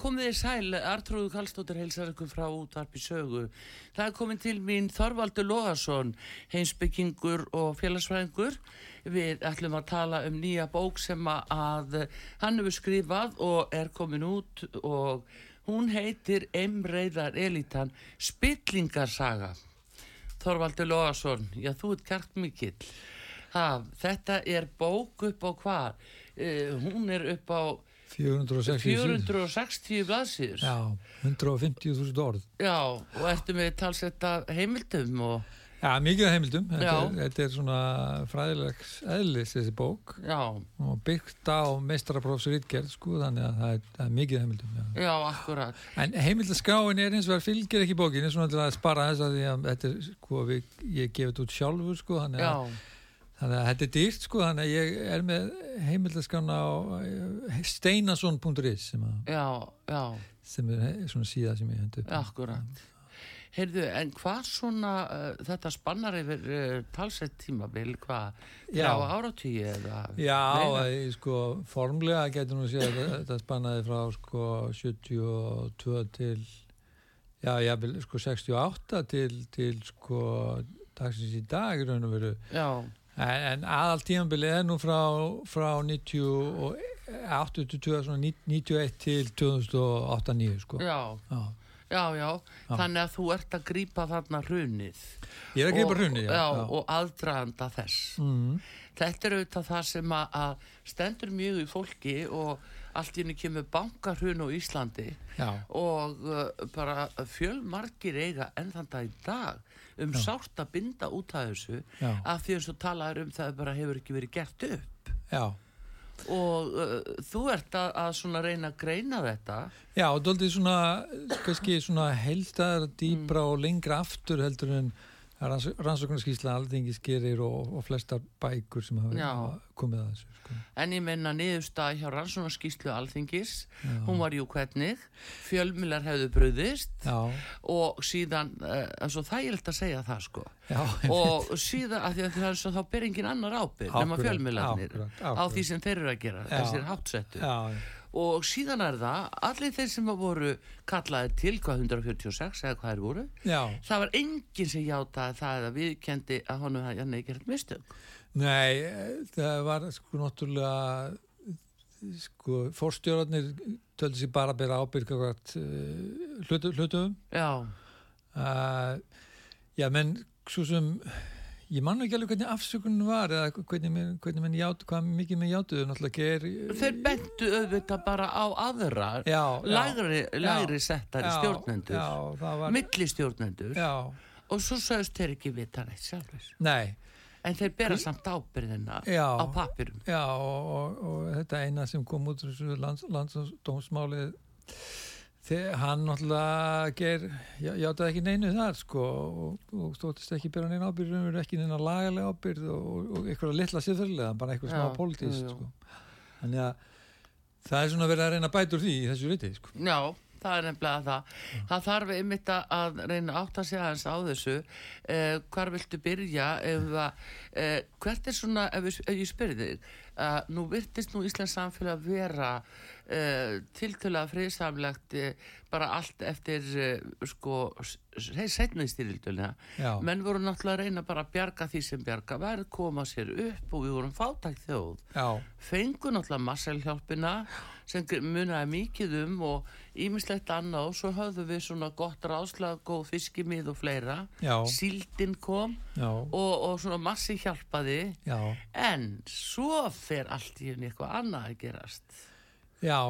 Komið þið sæl, Artrúðu Kallstóttir heilsar ykkur frá útvarpi sögu. Það er komin til mín Þorvaldur Lóðarsson, heimsbyggingur og félagsfræðingur. Við ætlum að tala um nýja bók sem að hann hefur skrifað og er komin út og hún heitir Emreiðar Elitan Spillingarsaga. Þorvaldur Lóðarsson, já þú ert kært mikill. Ha, þetta er bók upp á hvað? Uh, hún er upp á 460 460 blaðsýður Já, 150.000 orð. Já, og ertu með talsetta heimildum og... Já, mikið heimildum. Þetta Já. er, þetta er svona fræðilegs eðlis þessi bók. Já, og byggt á meistaraprófsritgerð sko, þannig að það er, það er mikið heimildum já. já, akkurat. En heimildaskráin er eins og það fylgir ekki bókinni svona til að spara þess að að þetta er sko, við, ég gefið þetta út sjálfur sko, þannig, Já, að, þannig að þetta er dýrt sko, þannig að ég er með heimildaskrána á eh, steinason.is sem, sem er svona síða sem ég hendi upp. Akkurat. Heyrðu, en hvað svona uh, þetta spannar yfir uh, talsett tímabil, hvað frá áratíu eða Já, að, sko, formlega getur nú að segja að þetta spannaði frá sko 72 til já, ég sko 68 til, til sko dagsins í dag raun og veru. Já, en, aðal tímabili er nú frá, frá 90 og 82, svona 91 til 2008-9 sko. Já, Já. já, já, þannig að þú ert að grípa þarna hrunið. Ég er að gripa Og- hrunni, já, já, og aðdraganda þess. Mm, Þetta er auðvitað það sem að, stendur mjög í fólki og allt í henni kemur bankarhrun á Íslandi já, og uh, bara fjölmargir eiga enn þann dag í dag um sárt að binda út af þessu já, af því eins og talaður um það bara hefur ekki verið gert upp já. og uh, þú ert að, að reyna að greina þetta Já, og doldið svona, svona heldar, dýbra Mm. og lengra aftur heldur en rannsóknarskísla alþingis gerir og, og flestar bækur sem hafa Já. komið að þessu. Sko. en ég menna niðurstað hjá rannsónarskíslu alþingis Já. hún var jú hvernig fjölmilar hefðu bröðist Já, og síðan, uh, en svo þægilegt að segja það sko já, og síðan að því að það er svo þá ber engin annar ábyrg nema akkúrat, á því sem þeir eru að gera, þessir hátsettu já, og síðan er það, allir þeir sem voru kallaði til hvað 146 eða hvað þeir voru, já. það var enginn sem játaði það eða viðkendi að honum það jannig gert mistök. Nei, eh, það var sko náttúrulega sko fórstjórarnir töldi sér bara að bera ábyrg uh, hlutu, hlutum já, uh, Já, menn svo sem ég man ekki alveg hvernig afsökunin var eða hvernig, hvernig menn játu, hvað mikið menn játuðu. Náttúrulega ger þeir bentu auðvitað bara á aðra já, lægri, lægri Já. settari já, stjórnendur var milli stjórnendur og svo sagðist þeir ekki vita neitt sjálfur nei, en þeir bera samt ábyrðina á pappirum já og, og, og þetta eina sem kom út úr þessu lands, þegar hann náttúrulega ger, já, játaði ekki neinu þar sko og, og stóttist ekki bera neina ábyrð, ekki neina lagalega ábyrð og, og eitthvað litla siðferðilega, bara eitthvað Já, smá jú. sko. Þannig að það er svona verið að reyna úr því í þessu riti sko. Já, það er nefnilega það. Það þarf einmitt að- reyna átt að segja hans á þessu. Eh, hvar viltu byrja? Ef, að, eh, hvert er svona, ef, ef ég spyrir þig, uh, nú virtist nú Íslands samfélag vera uh, tiltöla friðsamlegt uh, bara allt eftir uh, sko setniðstyrilduna menn voru náttúrulega að reyna bara að bjarga því sem bjarga verð, koma sér upp og við vorum fátækt þjóð Já. fengu náttúrulega masselhjálpina sem munaði mikið um og ímislegt annað og svo höfðu við svona gott ráðslag, góð fiskimið og fleira Já. síldin kom og, og svona massi hjálpaði Já. en svo fer allt í henni eitthvað annað að gerast. Já,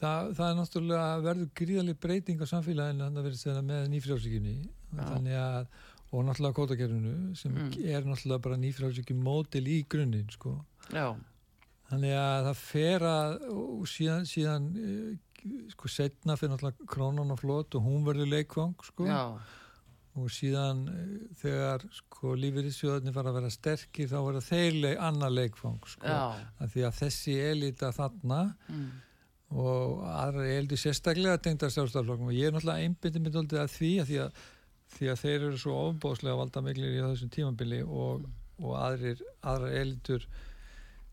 það, það er náttúrulega verður gríðaleg breyting á samfélaginu þannig að verður með nýfrjálfsíkinni þannig að, og náttúrulega kótakerfinu sem mm. er náttúrulega bara nýfrjálfsíkin mótil í grunninn sko. þannig að það fer að og síðan, síðan eh, sko setna fyrir náttúrulega krónan og flott og hún verður leikvang sko. Já og síðan eh, þegar sko lífeyriðsjóðarnir fara að vera sterkir þá verður þeir leik, annar leikfang sko, að því að þessi elita þarna mm. og aðra eldi sérstaklega tengda sjálfstaflokkum og ég er náttúrulega einbindið mitt aldrei að því að því að, því að þeir eru svo ofbóðslega valda miklir í þessum tímabili og, og aðrir, aðra elitur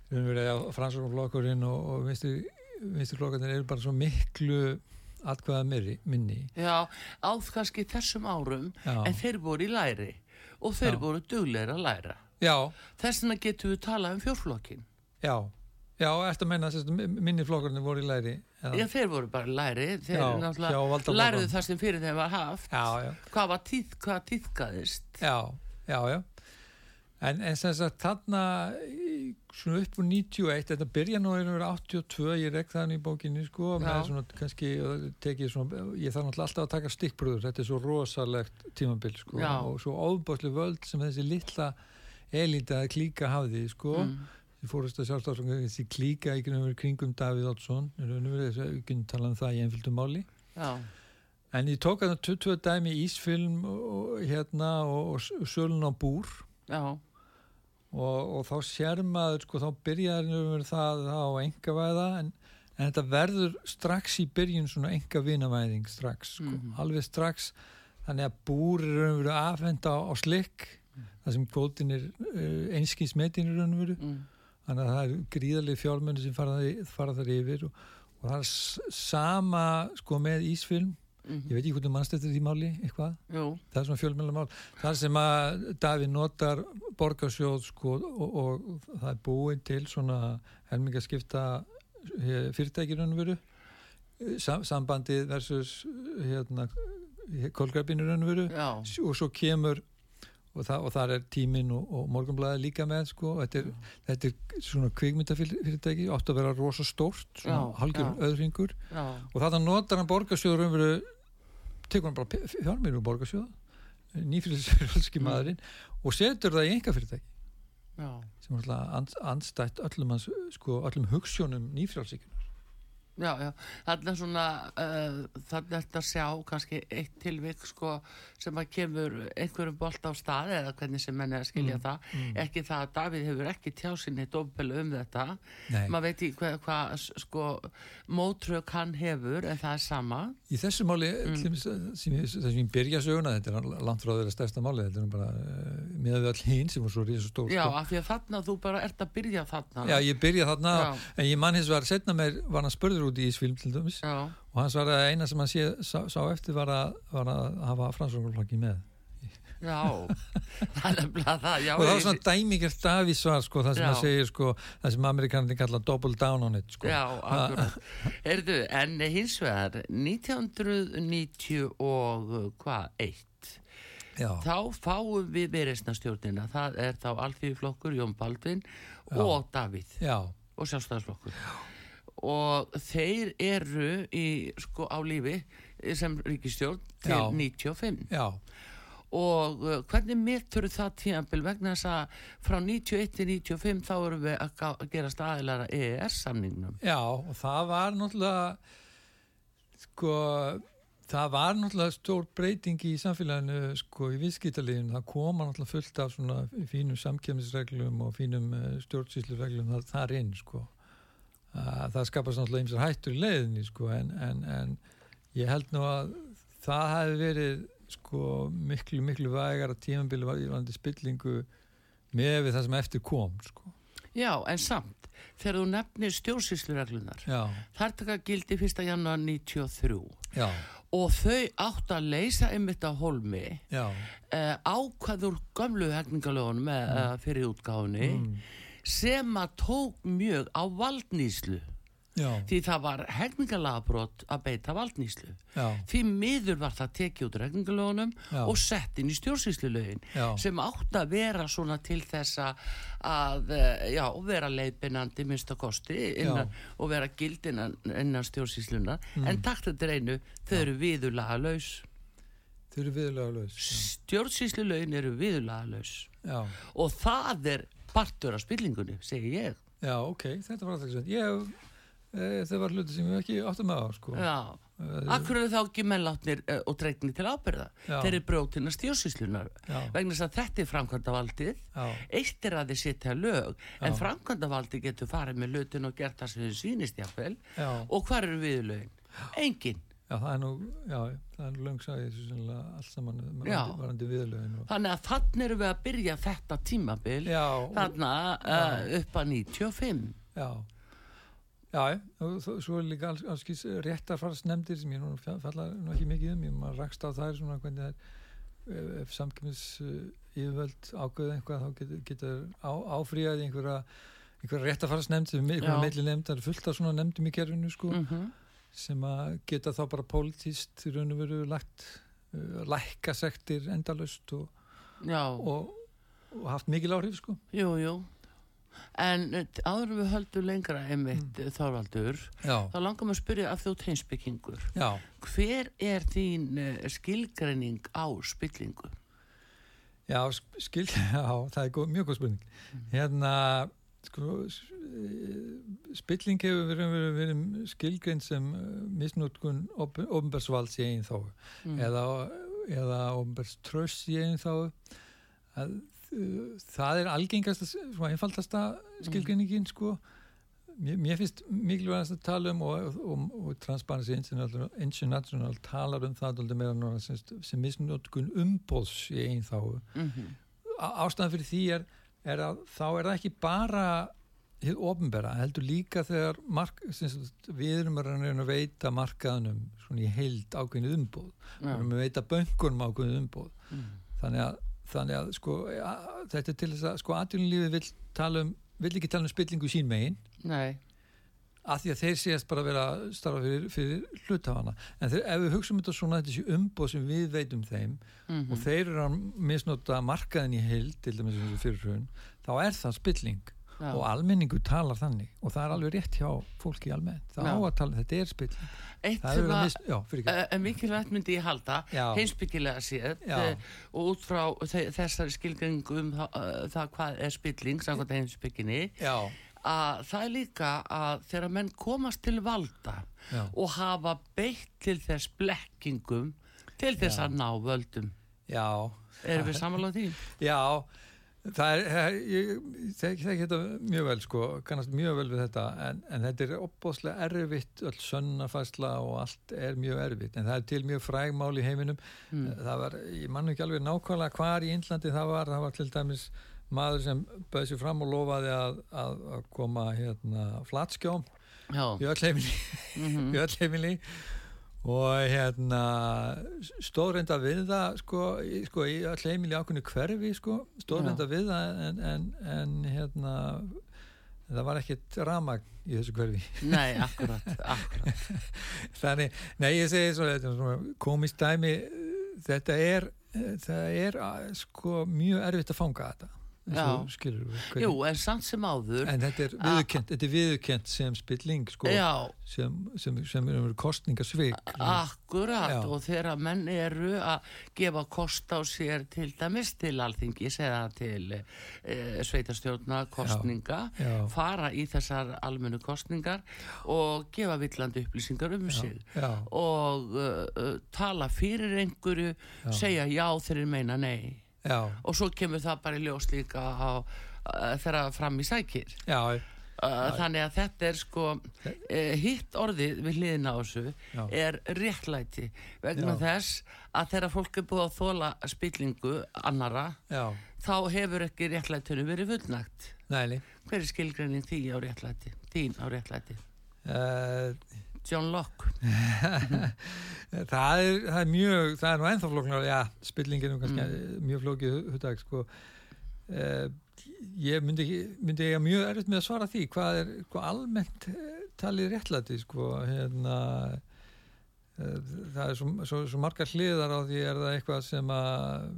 fransóknflokkurinn og, og vinsturflokkarnir eru bara svo miklu atkvæða minni. Já, áð kannski þessum árum Já. en þeir voru í læri og þeir Já. voru dugleira að læra. Já. þess vegna getur við talað um fjórflokkin Já, já, eftir að menna minni flokkurinn voru í læri Já, þeir voru bara í læri. Þeir læriðu það sem fyrir þeim var haft. Hvað var tíð, hvað tíðkaðist? Já, já, já. En, en sem sagt þarna svona upp úr 91, þetta byrja nú að vera 82, ég rekk það hann í bókinni sko, svona kannski tekið svona, ég þarf náttúrulega alltaf að taka stikkbröður þetta er svo rosalegt tímabill sko Já. og svo óbáslu völd sem þessi litla elita klíka hafði sko mm. ég fórist að sjálfstafsfanga þessi klíka í kringum Davíð við kunum tala um það í einfjöldum máli Já. en ég tók að það 22 dæmi Ísfilm og, hérna og, og Sölun á Búr Já og, og þá sér maður sko, þá byrjar það á enga væða en, en þetta verður strax í byrjun svona enga vinavæðing strax, sko, mm -hmm. alveg strax þannig að búr er raun og veru aðfenda á, á slikk mm. það sem kvótin er uh, einskísmetin er raun og veru mm. þannig að það er gríðarlega fjármenni sem fara, fara þar yfir og, og það er sama sko með Ísfilm Mm -hmm. ég veit ekki hvernig mannstættir því máli eitthvað, Jú. það er svona fjölmjölamál það sem að Davíð notar borgarsjóð sko og, og það er búin til svona helmingaskipta eh, fyrirtækirunum veru Sam, sambandið versus hérna kolgrafinurunum veru. Og svo kemur og, það, og þar er tímin og, og morgunblæði líka með sko þetta er, þetta er svona kvikmyndafyrirtæki átt að vera rosa stórt svona halgjörn öðringur. Og það notar hann borgarsjóður um veru tekur hann bara fjárminu úr borgarsjóða nýfélagsfjárhalski mm. maðurinn og setur það í enga fyrirtæki Já. sem er alltaf anstætt öllum, hans, sko, öllum hugssjónum nýfélagsíkunar Já, já, þannig að svona uh, þannig að þetta sjá kannski eitt tilvík sko sem að kemur einhverjum bolt á stað eða hvernig sem menni að skilja mm, það mm. ekki það að Davíð hefur ekki tjásinni dobbel um þetta maður veit ekki hvað hva, sko mótrök hann hefur en það er sama Í þessu máli, mm. sem ég byrja söguna, þetta er langt frá þeirra stærsta máli þetta er bara uh, með all hinn sem var svo rísa stór Já, sko. af því að þarna þú bara ert að byrja þarna Já, ég byrja þarna, já. en ég mann hins var setna mér, var hann spörður út í Ísfilm til dæmis Já. og hans var að eina sem hann sé, sá, sá eftir var að, var að hafa fransvöngurflokki með Já, það er nefnilega það já, og það var svona dæmikert Davísvar sko, það sem já. að segja sko, það sem amerikanandi kalla double down on it sko. Já, akkurat Erðu, en hins vegar 1990 og hvað, eitt Já. þá fáum við veriðsnastjórnina það er þá Alþjóðflokkur, Jón Baldvin og Davíð og sjálfstæðarflokkur og þeir eru í, sko, á lífi sem ríkistjórn til Já. 95 Já. og uh, hvernig metur það tíanbíl vegna þess að frá 91 til 95 þá eru við að gera staðilara EES samningnum Já og það var náttúrulega sko það var náttúrulega stór breyting í samfélaginu sko í viðskiptarleginu það koma náttúrulega fullt af svona fínum samkjöfnisreglum og fínum uh, stjórnsýslureglum þar inn sko það skapast náttúrulega eins og hættur í leiðinni sko en, en, en ég held nú að það hefði verið sko miklu miklu vægar að tímanbili var í landi spillingu með við það sem eftir kom sko. Já en samt þegar þú nefnir stjórnsýslureglunar þar taka gildi 1. janúar 93 já, og þau átt að leysa einmitt á holmi já, uh, ákvæður gömlu hegningalögunum mm. uh, fyrir útgáfunni sem að tók mjög á valdnýslu já, því það var hegningalagabrot að beita valdnýslu já, því miður var það tekið út hegningalögunum Já. og sett inn í stjórnsýslulögin Já. sem átt að vera svona til þess að- eh, já, vera leiðbeinandi minnsta kosti innan, og vera gild innan, innan stjórnsýslunar Mm. en takt þetta reynu, þau eru viðurlaga laus þau eru viðlega laus. stjórnsýslulögin eru viðurlaga laus Já, og það er partur af spillingunni, segi ég. Já, ok, þetta var alltaf svona. Ég, e, það var hluti sem ég ekki átti með á, sko. Já, Eh, akkur eru þá ekki mennlátnir uh, og dregnir til ábyrða Já. þeir eru brótina stjórnsýslunar vegna þess að þetta er framkvæmda valdið Já, eitt er að þið setja lög. En Já. framkvæmda valdið getur farið með lötin og gert það sem þið sýnist jáfnvel já, og hvar eru viðlögin? Engin já, það er nú, já, það er nú löngsæði þessu sannlega allt saman varandi, viðlögin. Og, þannig að þannig erum við að byrja þetta tímabil. Já, og- þarna uh, upp að 95 Já, já, og svo er líka alls, alls réttarfarsnefndir sem ég nú falla nú ekki mikið um, ég maður rakst á þær svona hvernig það er ef, ef samkjöfnis uh, yfirvöld ágöðu eitthvað þá getur, getur á, áfríðað einhverja, einhverja réttarfarsnefnd sem einhverja Já. meitli nefnd, það er fullt af svona nefndum í kerfinu sko, mm sem að geta þá bara pólitíst í raun og veru lagt uh, lækka sektir endalaust og, og, og haft mikil áhrif sko. Jú, jú. En uh, áður við höldum lengra einmitt mm. Þorvaldur Já, þá langar maður að spyrja af þú teinsbyggingur já. Hver er þín uh, skilgreining á spillingu? Já, sk- skil, já, það er góð, mjög góð spurning. Hérna, sko, eh, spilling hefur verið, verið, verið skilgrein sem uh, misnótkun ofnbærsvalds í einn þáu Mm. eða, eða ofnbærströss í einn þáu. Að, uh, það er algengasta, svona einfaldasta skilgreiningin, sko. Mér, mér finnst mikilvægast að tala um og, og, og Transparency International, International talar um það dálítið meira núna sem, sem misnótkun umbóðs í einn þáu Mm -hmm. ástæðan fyrir því er, er að þá er það ekki bara hið ofnbæra, heldur líka þegar mark, við erum að reyna að veita markaðunum svona í heild ákveðinu umbóð, við erum að veita böngunum ákveðinu umbóð Mm. þannig að, þannig að sko, a, þetta er til þess að sko atvinnulífið vill tala um vill ekki tala um spillingu sín megin. Nei, af því að þeir séast bara vera að starfa fyrir, fyrir hlutafana en þeir, ef við hugsaum þetta svona þetta sé umbóð sem við veitum þeim mm og þeir eru að misnota markaðin í heild til dæmis eins og fyrir hrun þá er það spilling. Já. og almenningu talar þannig. Og það er alveg rétt hjá fólki almennt. Það Já. á að tala, þetta er spilling. Eitt það er mis, uh, en mikilvægt myndi ég halda heimsbyggilega séð uh, og út frá þe- þessari skilgringu um það, uh, það hvað er spilling samkvæmt heimsbygginni já, að það er líka að þegar menn komast til valda já, og hafa beitt til þess blekkingum til þess Já. að ná völdum já erum við samanlega því? já það er, það þetta mjög vel sko kannast mjög vel við þetta en, en þetta er opbóðslega erfitt öll sönnafæsla og allt er mjög erfitt en það er til mjög frægmál í heiminum Mm. það var, ég mann ekki alveg nákvæmlega hvar í Índlandi það var, það var til dæmis maður sem bauði sér fram og lofaði að, að, að koma hérna flatskjóm í öll heimili, mm heimili. Og hérna stóðrenda við það sko, í, sko í öll heimili ákveðinu hverfi sko, stóðrenda Já. við það en, en, en hérna það var ekkert ramagn í þessu hverfi. Nei, akkurat, akkurat. Þannig, nei ég segi svona komist dæmi. Þetta er, það er að, sko mjög erfitt að fanga þetta skilur við Jú, en samt sem áður en þetta er viðurkent, þetta er viðurkent sem spilling sko, Já, sem, sem, sem er kostningasvik akkurat Já. og þegar menn eru að gefa kost á sér til dæmis til alþingis eða til e, sveitarstjórna kostninga Já. fara í þessar almennu kostningar og gefa villandi upplýsingar um sig já, og uh, tala fyrir einhverju segja já þegar þeir meina nei já, og svo kemur það bara í ljós líka á, þegar fram í sækir já, þannig að þetta er sko uh, hitt orðið við hliðin á þessu er réttlæti vegna þess að þegar fólk er búið að þóla spillingu annara já, þá hefur ekki réttlættunum verið fullnægt. Næli. Hver er skilgrænin því á réttlætti? Þín á réttlætti? Uh, John Locke. það, er, það er mjög, það er nú ennþá flóknar, já, spillingin er kannski Mm. mjög flókið hugdag, sko. Uh, ég myndi, ekki- mjög erfitt með að svara því hvað er hvað almennt eh, talið réttlæti, sko, hérna, uh, það er svo, svo, svo margar hliðar á því er það eitthvað sem að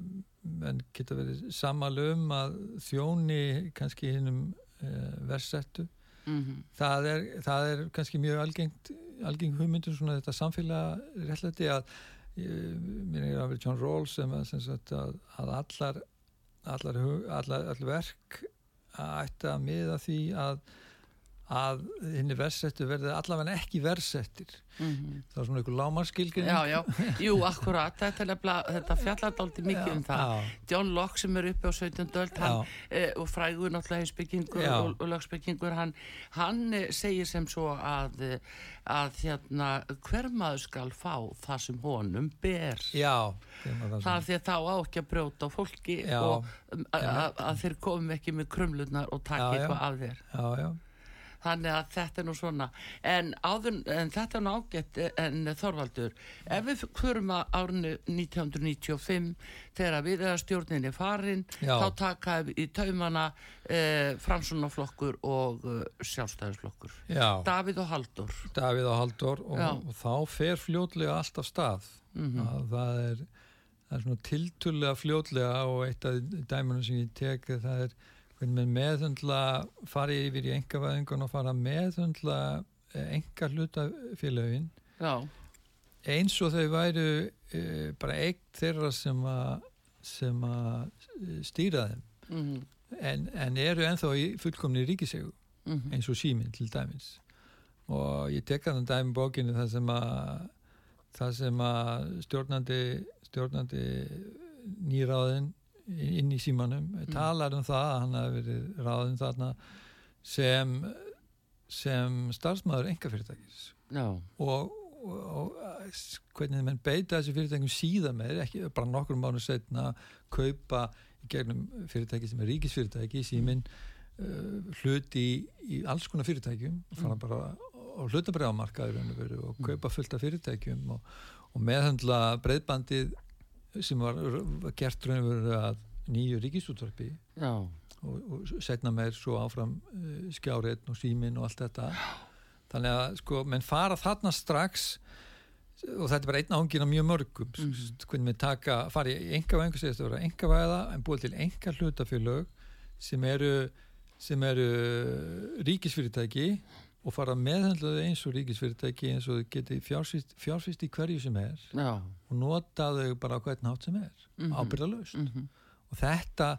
menn geta verið samalum að þjóni kannski hinnum uh, versettu Mm það er, það er kannski mjög algengt, algeng hugmyndum svona þetta samfélag réttlæti að mér er að vera John Rawls sem að, sem sagt, að, að allar allar, hug, allar, allar verk ætti að miða því að að henni versettu verði allavega ekki versettir -hmm. það er svona einhver lámarskilgrin Já, já, jú, akkurat, þetta, þetta fjallar dálítið mikið um það. já, John Locke sem er uppi á 17. öld hann, já, e, og frægur náttúrulega heimsbyggingur Já. og, og lögsbyggingur, hann, hann eh, segir sem svo að, eh, að hérna, hver maður skal fá það sem honum ber. já það er því að þá á ekki að brjóta á fólki Já. og um, að, þeir komum ekki með krumlunar og Já, já. eitthvað af þér. já, já, Þannig að þetta er nú svona. En, áður, en þetta er nú ágætt en Þorvaldur, ef við förum að árinu 1995 þegar við eða stjórnin er farin, Já. þá taka í taumana eh, framsunaflokkur og eh, sjálfstæðisflokkur. já. Davíð og Haldur. Davíð og Haldur og, og þá fer fljótlega allt af stað Mm að það er er svona tiltullega fljótlega og eitt af dæmunum sem ég tek það er hvernig með meðhundla fari yfir í engavæðingun og fara meðhundla enga hlutafélögin Já, eins og þau væru e, bara eitt þeirra sem að sem að eh, stýra þeim. Mm en, en eru ennþá í fullkomni ríkisegu -hmm. eins og síminn til dæmis. Og ég tek að það dæmi bókinu það sem að það sem að stjórnandi stjórnandi nýráðin inn í símanum talar um það að hann hafi verið ráðin þarna sem sem starfsmæður engafyrirtækis Já, og, og, og hvernig menn beita þessi fyrirtækjum síðan með ekki bara nokkur mánu setna kaupa í gegnum fyrirtæki sem er ríkisfyrirtæki síminn uh, hluti í, í alls konar fyrirtækjum fara bara á hlutabræðamarkaður og kaupa fullt af fyrirtækjum og, og meðhandla breyðbandið sem var, gert raun og veru að nýju ríkisútvarpi já, og, og setna meir svo áfram uh, skjáreitn og símin og allt þetta. Þannig að sko, menn fara þarna strax og þetta er bara einn ángin af mjög mörgum mm -hmm. hvernig við taka, fara í enga segist að vera enga væða en búið til enga hlutafélög sem eru sem eru ríkisfyrirtæki og fara meðhandlaðu eins og ríkisfyrirtæki eins og þau geti fjárfyrst, í hverju sem er já. og nota þau bara á hvern hátt sem er mm. -hmm. ábyrðalaust Mm og þetta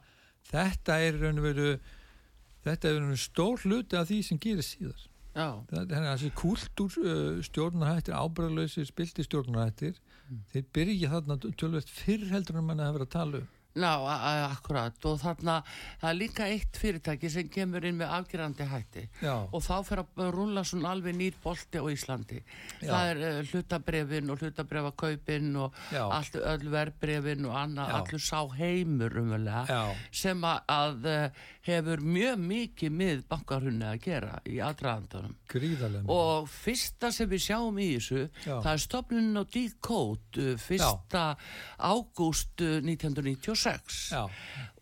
þetta er raun og veru þetta er raun og veru stór hluti af því sem gerir síðar Já, það er þessi kultúr uh, stjórnarhættir, ábyrðalausir spilti stjórnarhættir þeir byrja þarna tölvöld fyrr heldur en mann að vera að tala um Ná, akkurat. Og þarna það er líka eitt fyrirtæki sem kemur inn með afgerandi hætti. Já, og þá fer að rúla svona alveg nýr bolti á Íslandi. Já. Það er uh, hlutabrefin og hlutabrefakaupin og allt öll verbrefin og annað, allur sá heimur umverulega sem að, að uh, hefur mjög mikið með bankarhunni að gera í aðdraðandunum. gríðarlega. Og fyrsta sem við sjáum í þessu, Já. það er stopnunin á D-Code, uh, fyrsta ágúst uh, 1996 já,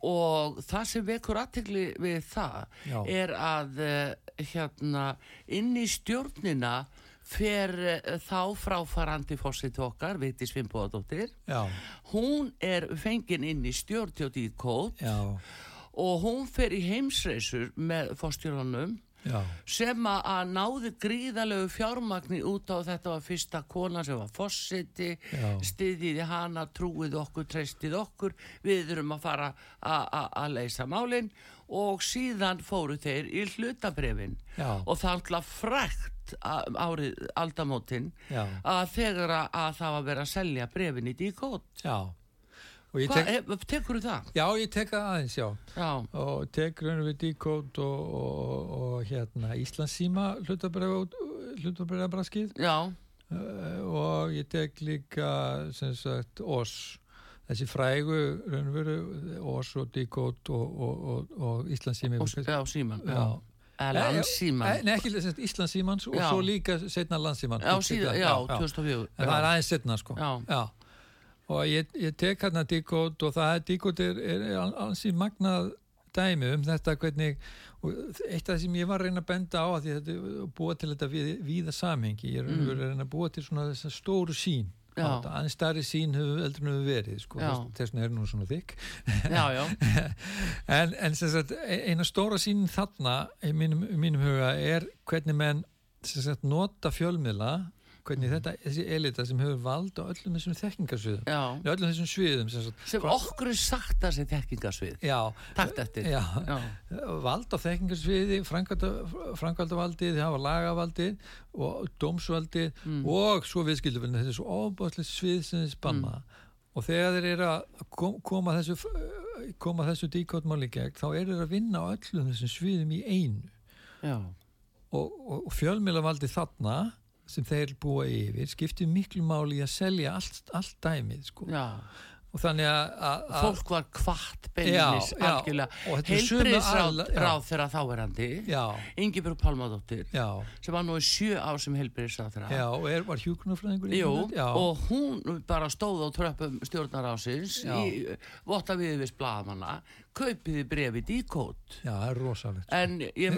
og það sem vekur aðtegli við það Já. er að uh, hérna inn í stjórnina fer uh, þá fráfarandi fósitt okkar, Viti Svimbóðadóttir já, hún er fengin inn í stjórn til D-Code já, og hún fer í heimsreisur með fórstjórnunum já, sem að náði gríðalegu fjármagni út á þetta var fyrsta kona sem var fósiti Já. stiðið hana, trúið okkur treystið okkur, við erum að fara að leysa málin og síðan fóru þeir í hlutabrefin Já. og það alltaf frækt árið aldamótin Já. að þegar að, að það var verið að selja brefin í díkót já hvað, tek, tek... tekur það? já, ég tek það aðeins, já. Já, og tek raun við díkót og, og, og hérna Íslandsíma hlutabriðabraskið já, uh, og ég tek líka sem sagt OS þessi frægu raunveru Ós og Díkót og, og, og, og Íslandsími já, síman já. eða landsíman Nei, ekki Íslandsímans og Já. svo líka setna landsíman já, síðan, já, 2004 En það er aðeins setna sko. Já. Og ég, ég tek hérna Díkót og það er Díkót er, er, er ansi magnað dæmi um þetta hvernig eitt af það sem ég var að reyna að benda á að að þetta búa til þetta við, víða samhengi ég er mm. að reyna að búa til svona þessa stóru sín aðeins starri sín hefur eldur hefur verið sko, þess þess vegna er nú svona já, en, en sagt, e- eina stóra sín þarna í mínum, í mínum huga er hvernig menn sagt, nota fjölmiðla hvernig þetta, þessi elita sem hefur vald á öllum þessum þekkingarsviðum. Já. Öllum þessum sviðum sem sagt, sem okkur sagt að þessi þekkingasvið já, takt eftir. Já, já, vald á þekkingarsviði framkvæmdavaldið, þið hafa lagavaldið og dómsvaldið Mm. og svo viðskildufildin þetta er svo óbúðslega svið sem þið spanna. Og þegar þeir eru að kom, koma þessu koma þessu díkóttmáli í gegn þá eru þeir að vinna á öllum þessum sviðum í einu. Og, og, og fjölmiðlavaldi þarna sem þeir búa yfir skiptir miklu máli í að selja allt, allt dæmið sko. Og þannig að, fólk var kvart beinlis Já, já, algjörlega. Og þetta er sömu heilbriðsráð aðila- já. ráð þeirra þáverandi Pálmadóttir já, sem var nú í sjö ár sem heilbriðsráð þeirra og er, var hjúknarfræðingur í Jú, þessu? já, og hún bara stóð á tröppum stjórnarásins í votta viðvis blaðmanna kaupiði brefið í kót. Já, það er rosalegt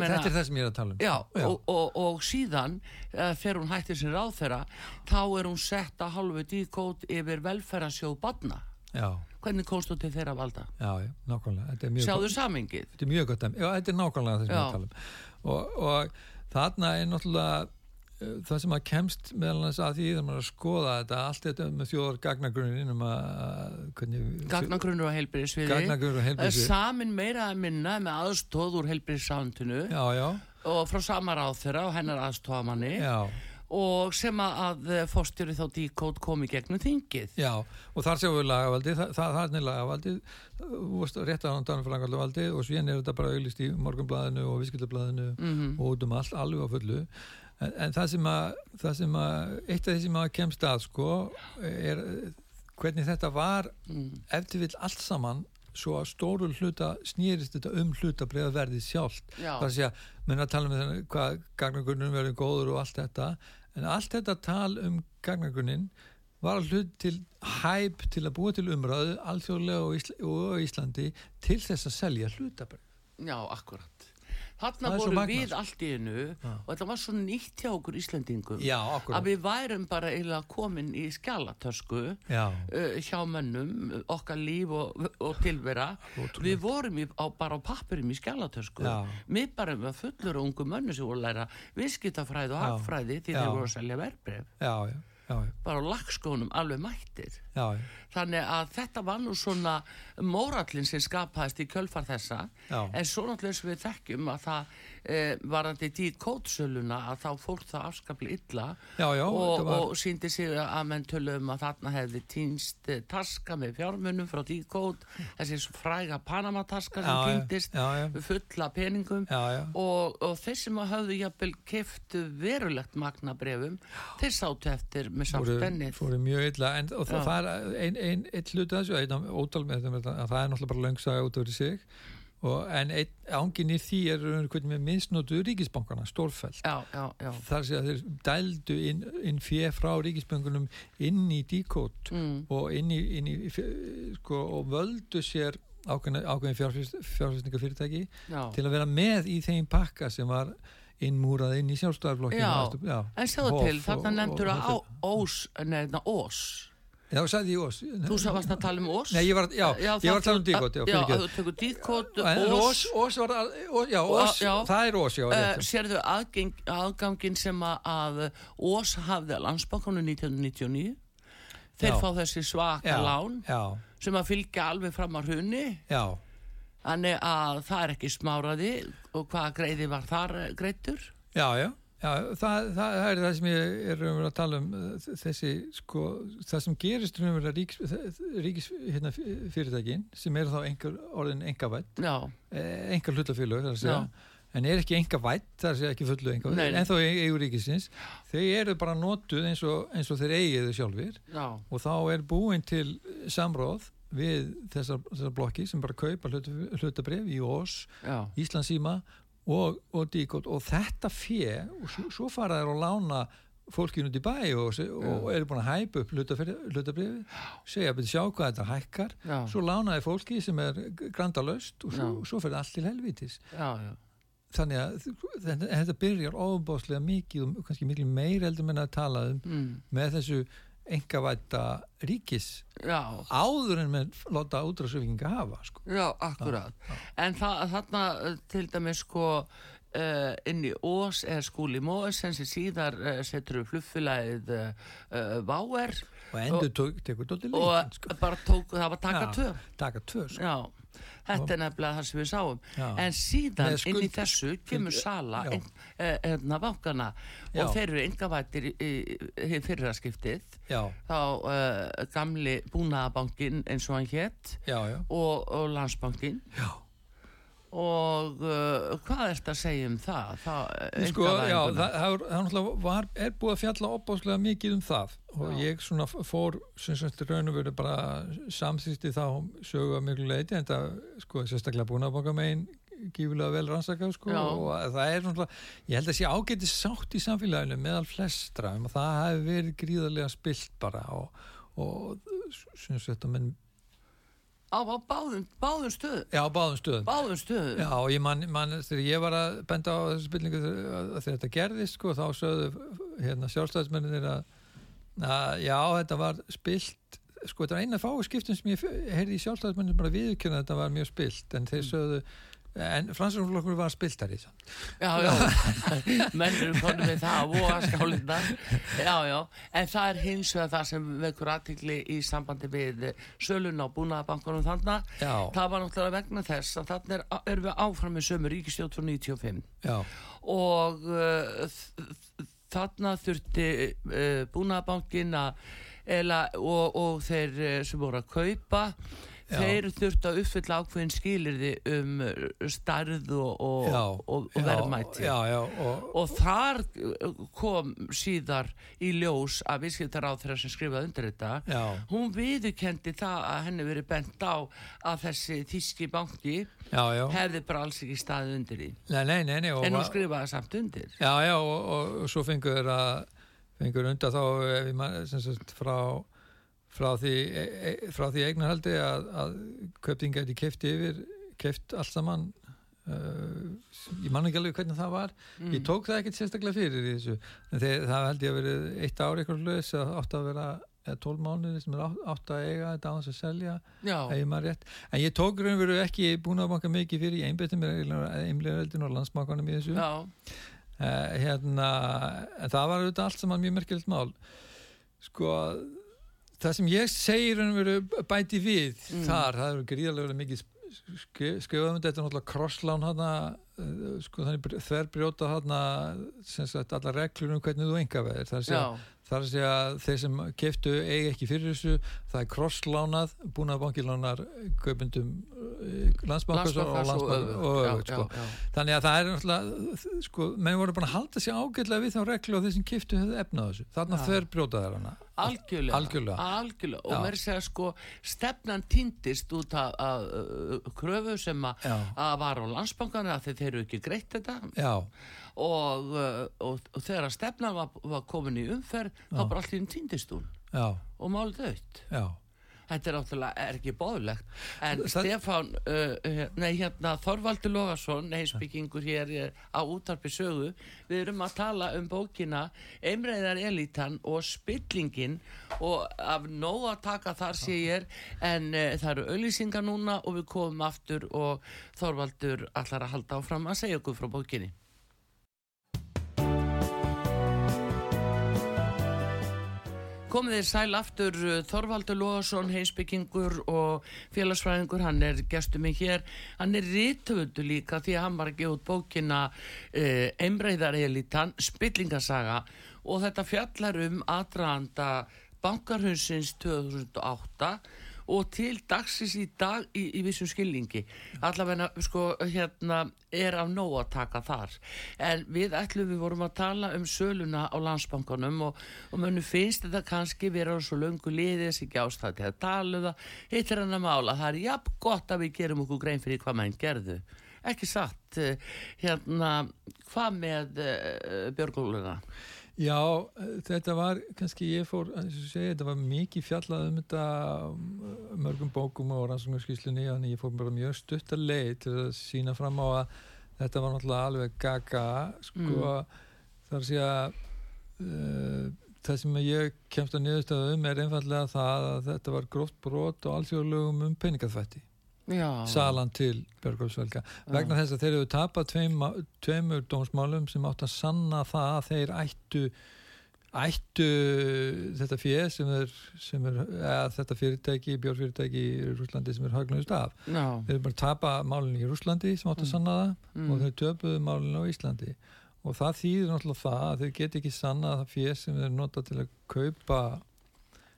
meina þetta er það sem ég er að tala um. Já, já. Og, og, og síðan uh, fer hún hættir sér ráð þeirra þá er hún sett að hálfu díkót yfir velferðarsjóð badna já, hvernig komst þú til þeirra valda? já, já, Sjáðu samingið þetta er mjög gott já, þetta er nákvæmlega það sem ég er Já. að tala um. Og, og þarna er náttúrulega uh, það sem að kemst meðal annars að því þegar maður er að skoða þetta allt þetta með þjóðar gagnagrunin um Gagnagrunnur og heilbísi Samin meira að minna með aðstóð úr já, og frá sama ráð þeirra og hennar aðstóðamanni já og sem að fórstjóri þá díkót kom í gegnum þingið Já, og þar sjáum við lagavaldi, það, það, það er lagavaldi, þú veist, rétt að hann tanum frangaldavaldi og síðan er þetta bara auglist í morgunblæðinu og viðskiptablaðinu Mhm. og út um allt, alveg á fullu. En, en það sem að, það sem að, eitt af því sem að kemst að, sko, er eh, hvernig þetta var, mm. ef til vill allt saman, svo að stóru hluta snýrist þetta um hluta verðið sjálft. Já, Það er að segja, menn að tala um þetta, hvað gagnagunnum verður góður og allt þetta, en allt þetta tal um gagnagunnin var hlut til hæp til að búa til umræðu alþjóðlega og, Ísl og Íslandi til þess að selja hlutabræð. já, akkurat Svo voru við sko. allt í Já. og þetta var svo nýtt hjá okkur Íslendingum Já, að við værum bara eiginlega komin í skjalatösku Já, uh, hjá mönnum, okkar líf og, og tilvera. Ótrúlegt. við vorum í, á, bara á pappurum í skjalatösku. Já. við bara með fullur og ungu mönnu sem voru að læra viðskiptafræði og hagfræði því þeir voru að selja já, bara á lagskónum alveg mættir. Já, já, þannig að þetta var nú svona mórallin sem skapaðist í kjölfar þessa. Já. en svo náttúrulega og við þekkjum að það e, varandi díkótsöluna að þá fór það afskaplega illa. Já, já, og, var, og síndi sig að menn tölum að þarna hefði týnst eh, taska með fjármunum frá díkót þessi fræga Panama-taska sem Já, já, týndist fulla peningum. Og, og þeir sem að höfðu jafnvel keftu verulegt magnabrefum þeir sátu eftir með fóru, samspennið fóru mjög illa. En það, það er ein, ein, ein hluti af þessu, einn ótal með þetta, að það er náttúrulega bara löngsaga út af sig og, en ein, ángin í því er hvernig með misnotu ríkisbankana, stórfælt já, já, já þar sé að þeir dældu inn, inn fjö frá ríkisböngunum inn í díkót mm. og inn í, inn í sko, og völdu sér ákveðin, ákveðin fjárfæstingafyrirtæki já. til að vera með í þeim pakka sem var innmúrað inn í sjálfstæðarflokkinu Já. já. En Hof til, þarna nefndur að Ós, neðna Ós. Já, sagði ég ós Þú varst að tala um Ós? Nei, ég var, já, ég var að tala um díkót Já, Já, fyrirgefðu. þú tekur díkót, En Ós. ós, var ós, já, ós, Já. það er ós, já, Uh, já. sérðu aðgeng, aðgangin sem að, Ós hafði að landsbankunum 1999 þeir Já. fá þessi svaka já, lán já, sem að fylgja alveg fram að hrunni já, þannig að það er ekki smáraði og hvaða greiði var þar eh, greiddur já, já, já það, það, er það sem ég er um að tala um uh, þessi, sko, það sem gerist um að ríkis, ríkis hérna, fyrirtækin sem eru þá einhver orðin engavætt, engar hlutafélög það er að segja, Já. en er ekki engavætt það er að segja ekki fullu engavætt, en þá eigur ríkisins, þau eru bara notuð eins og, eins og þeir eigið þau sjálfir. Já, og þá er búin til samróð við þessar, þessar blokki sem bara kaupa hluta, hlutabrif í Ós, Íslandsíma og, og Díkot og þetta fjö og svo, svo fara þær að lána fólkinu í bæ og, og eru búin að hæpa upp hlutabrifi segja að sjá hvað þetta hækkar. Já, svo lánaði fólki sem er grandalaust og svo, svo fyrir allt til helvítis. Já, já. þannig að þetta, byrjar ofbáslega mikið og kannski miklu meir heldur menn að tala um Mm, með þessu engavætta ríkis já. áður en með láta útrásöfinga hafa sko. Já, akkurat. En það, þarna eh, til dæmis sko uh, inn í Ós er skúli Móes sem síðar uh, setur upp flugfélagið uh, Váer og endur tók, tekur dóttir og leikin sko. bara tók, það var taka Já. tvö. taka tvö sko. Þetta er nefnilega það sem við sáum. Já. En síðan skuld- inn í þessu kemur sala ein, uh, hérna bankana Já. og þeir eru í, í fyrraskiptið. já, Þá uh, gamli búnaðabankin eins og hann hétt og, og landsbankin. já. Og uh, hvað er þetta að segja um það? það Sko, já, það, það, það var, er búið að fjalla opbáslega mikið um það og Já. ég svona fór sem sagt raun og veru bara samþýsti þá sögu að miklu leiti en það sko sérstaklega búin að baka megin gífulega vel rannsakað sko Já. og það er náttúrulega, ég held að sé ágæti sátt í samfélaginu meðal flestra um að það hefur verið gríðarlega spilt bara og, og sem sagt að menn á, á báðum, báðum stöðum? Já, báðum stöðum. Báðum stöðum? Já, og ég man, man þegar ég var að benda á þessu spilningu þegar þetta gerðist, sko, þá sögðu hérna sjálfstæðismenninir að, að já, þetta var spilt sko, þetta var eina fáu skiptum sem ég heyrði í sjálfstæðismenninir bara viðkjöna þetta var mjög spilt, en þeir sögðu en fransarflokkur var spiltari samt. já, já, menn eru konum með það að skálinna já, já, en það er hins vegar það sem vekur aðtikli í sambandi við sölun á búnaðabankunum þannig Já, það var náttúrulega vegna þess að þannig er, erum við áfram með sömu ríkistjótt frá 95 já, og uh, þ- þarna þurfti uh, búnaðabankin að og, og þeir uh, sem voru að kaupa Já. þeir þurfti að uppfylla ákveðin skilirði um uh, starð og, og, já, og, og já, verðmæti. Já, já, og, og þar uh, kom síðar í ljós að viðskiptar á þeirra sem skrifaði undir þetta hún viðurkendi það að henni verið bent á að þessi þíski banki já, já, hefði bara alls ekki staðið undir því. Nei, nei, nei, nei og, en hún skrifaði samt undir. Já, já, og, svo fengur fengur undan þá ég man, sagt, frá frá því, e, e, frá því eignarhaldi að, að köpting gæti keft yfir, keft allt saman uh, ég man ekki alveg hvernig það var. Mm. ég tók það ekkert sérstaklega fyrir í þessu en þeir, það held ég að verið eitt ár eitthvað hlöðs að átt að vera eða 12 mánuði sem er átt, að eiga þetta á þess að selja en ég tók raun og veru ekki búin að banka mikið fyrir ég einbætti mér einblæðareldin og landsmákanum í þessu. Uh, hérna, en það var auðvitað allt saman mjög merkilegt mál. Sko það sem ég segir bæti við Mm. þar, það eru gríðarlega mikið skrifaðum þetta, er náttúrulega krosslán hana, uh, sko þannig sem sagt allar reglur um hvernig þú enga veðir, það er að Það er að þeir sem keftu eigi ekki fyrir þessu, það er krosslánað, búin að bankilánar kaupendum landsbankars og Landsbankans og landsbankars og já, sko. Þannig að það er náttúrulega, sko, menn voru bara að halda sér ágætlega við þá reglu og þeir sem kiftu hefðu efnað þessu. Þarna Já. þver brjótaðar hana. algjörlega, Algjörlega. algjörlega. og mér segja sko stefnan týndist út af, af uh, kröfu sem að var á landsbankana að þeir eru ekki greitt þetta já, og, uh, og, og þegar að stefnan var, var komin í umferð þá Já. bara allir týndist hún. Já, og málið aukt. Þetta er náttúrulega er ekki bóðlegt en Það- Stefán, uh, uh, nei hérna Þorvaldur Logason, heimsbyggingur hér eh, á útarpi sögu. Við erum að tala um bókina Eimreiðar Elitan og Spillingin. Og af nóg að taka þar sé ég en uh, það eru auðlýsingar núna og við komum aftur og Þorvaldur allar að halda áfram að segja okkur frá bókinni Komið þér sæl aftur uh, Þorvaldur Lóðarsson, heimsbyggingur og félagsfræðingur, hann er gestur mig hér, hann er rítöfundu líka því að hann var gefa út bókina uh, Emreiðarelitan, Spillingasaga og þetta fjallar um aðdraðanda bankarhunsins 2008 og til dagsins í dag í, í vissum skilningi. Allavega sko hérna er af nóg að taka þar. En við ætlum við vorum að tala um söluna á landsbankanum og, og mönnu finnst þetta kannski vera svo löngu liðið þessi ekki ástæði að tala um það. Hittir hann að mála, það er jafn gott að við gerum okkur grein fyrir hvað mann gerðu. Ekki satt eh, hérna hvað með uh, Björgóluna Já, þetta var kannski ég fór, segja, þetta var mikið fjallað um þetta mörgum bókum og rannsóknarskíslunni og ég fór bara mjög stutt að leið til að sína fram á að þetta var náttúrulega alveg gaga sko mm. þar sé að uh, það sem ég kemst að niðurstöðum er einfallega það að þetta var gróft brot og alþjóðlögum um peningaþvætti salan til Björgólfsvelga vegna þess að þeir eru tapað tveim, tveimur dómsmálum sem átt að sanna það að þeir ættu ættu þetta fyrir sem er, sem er þetta fyrirtæki, björnfyrirtæki í Rúslandi sem er hagnust af no. þeir eru bara tapað málun í Rúslandi sem átt að mm. sanna það mm. og þeir töpuðu málun á Íslandi og það þýðir náttúrulega það að þeir get ekki sanna það fyrir sem þeir nota til að kaupa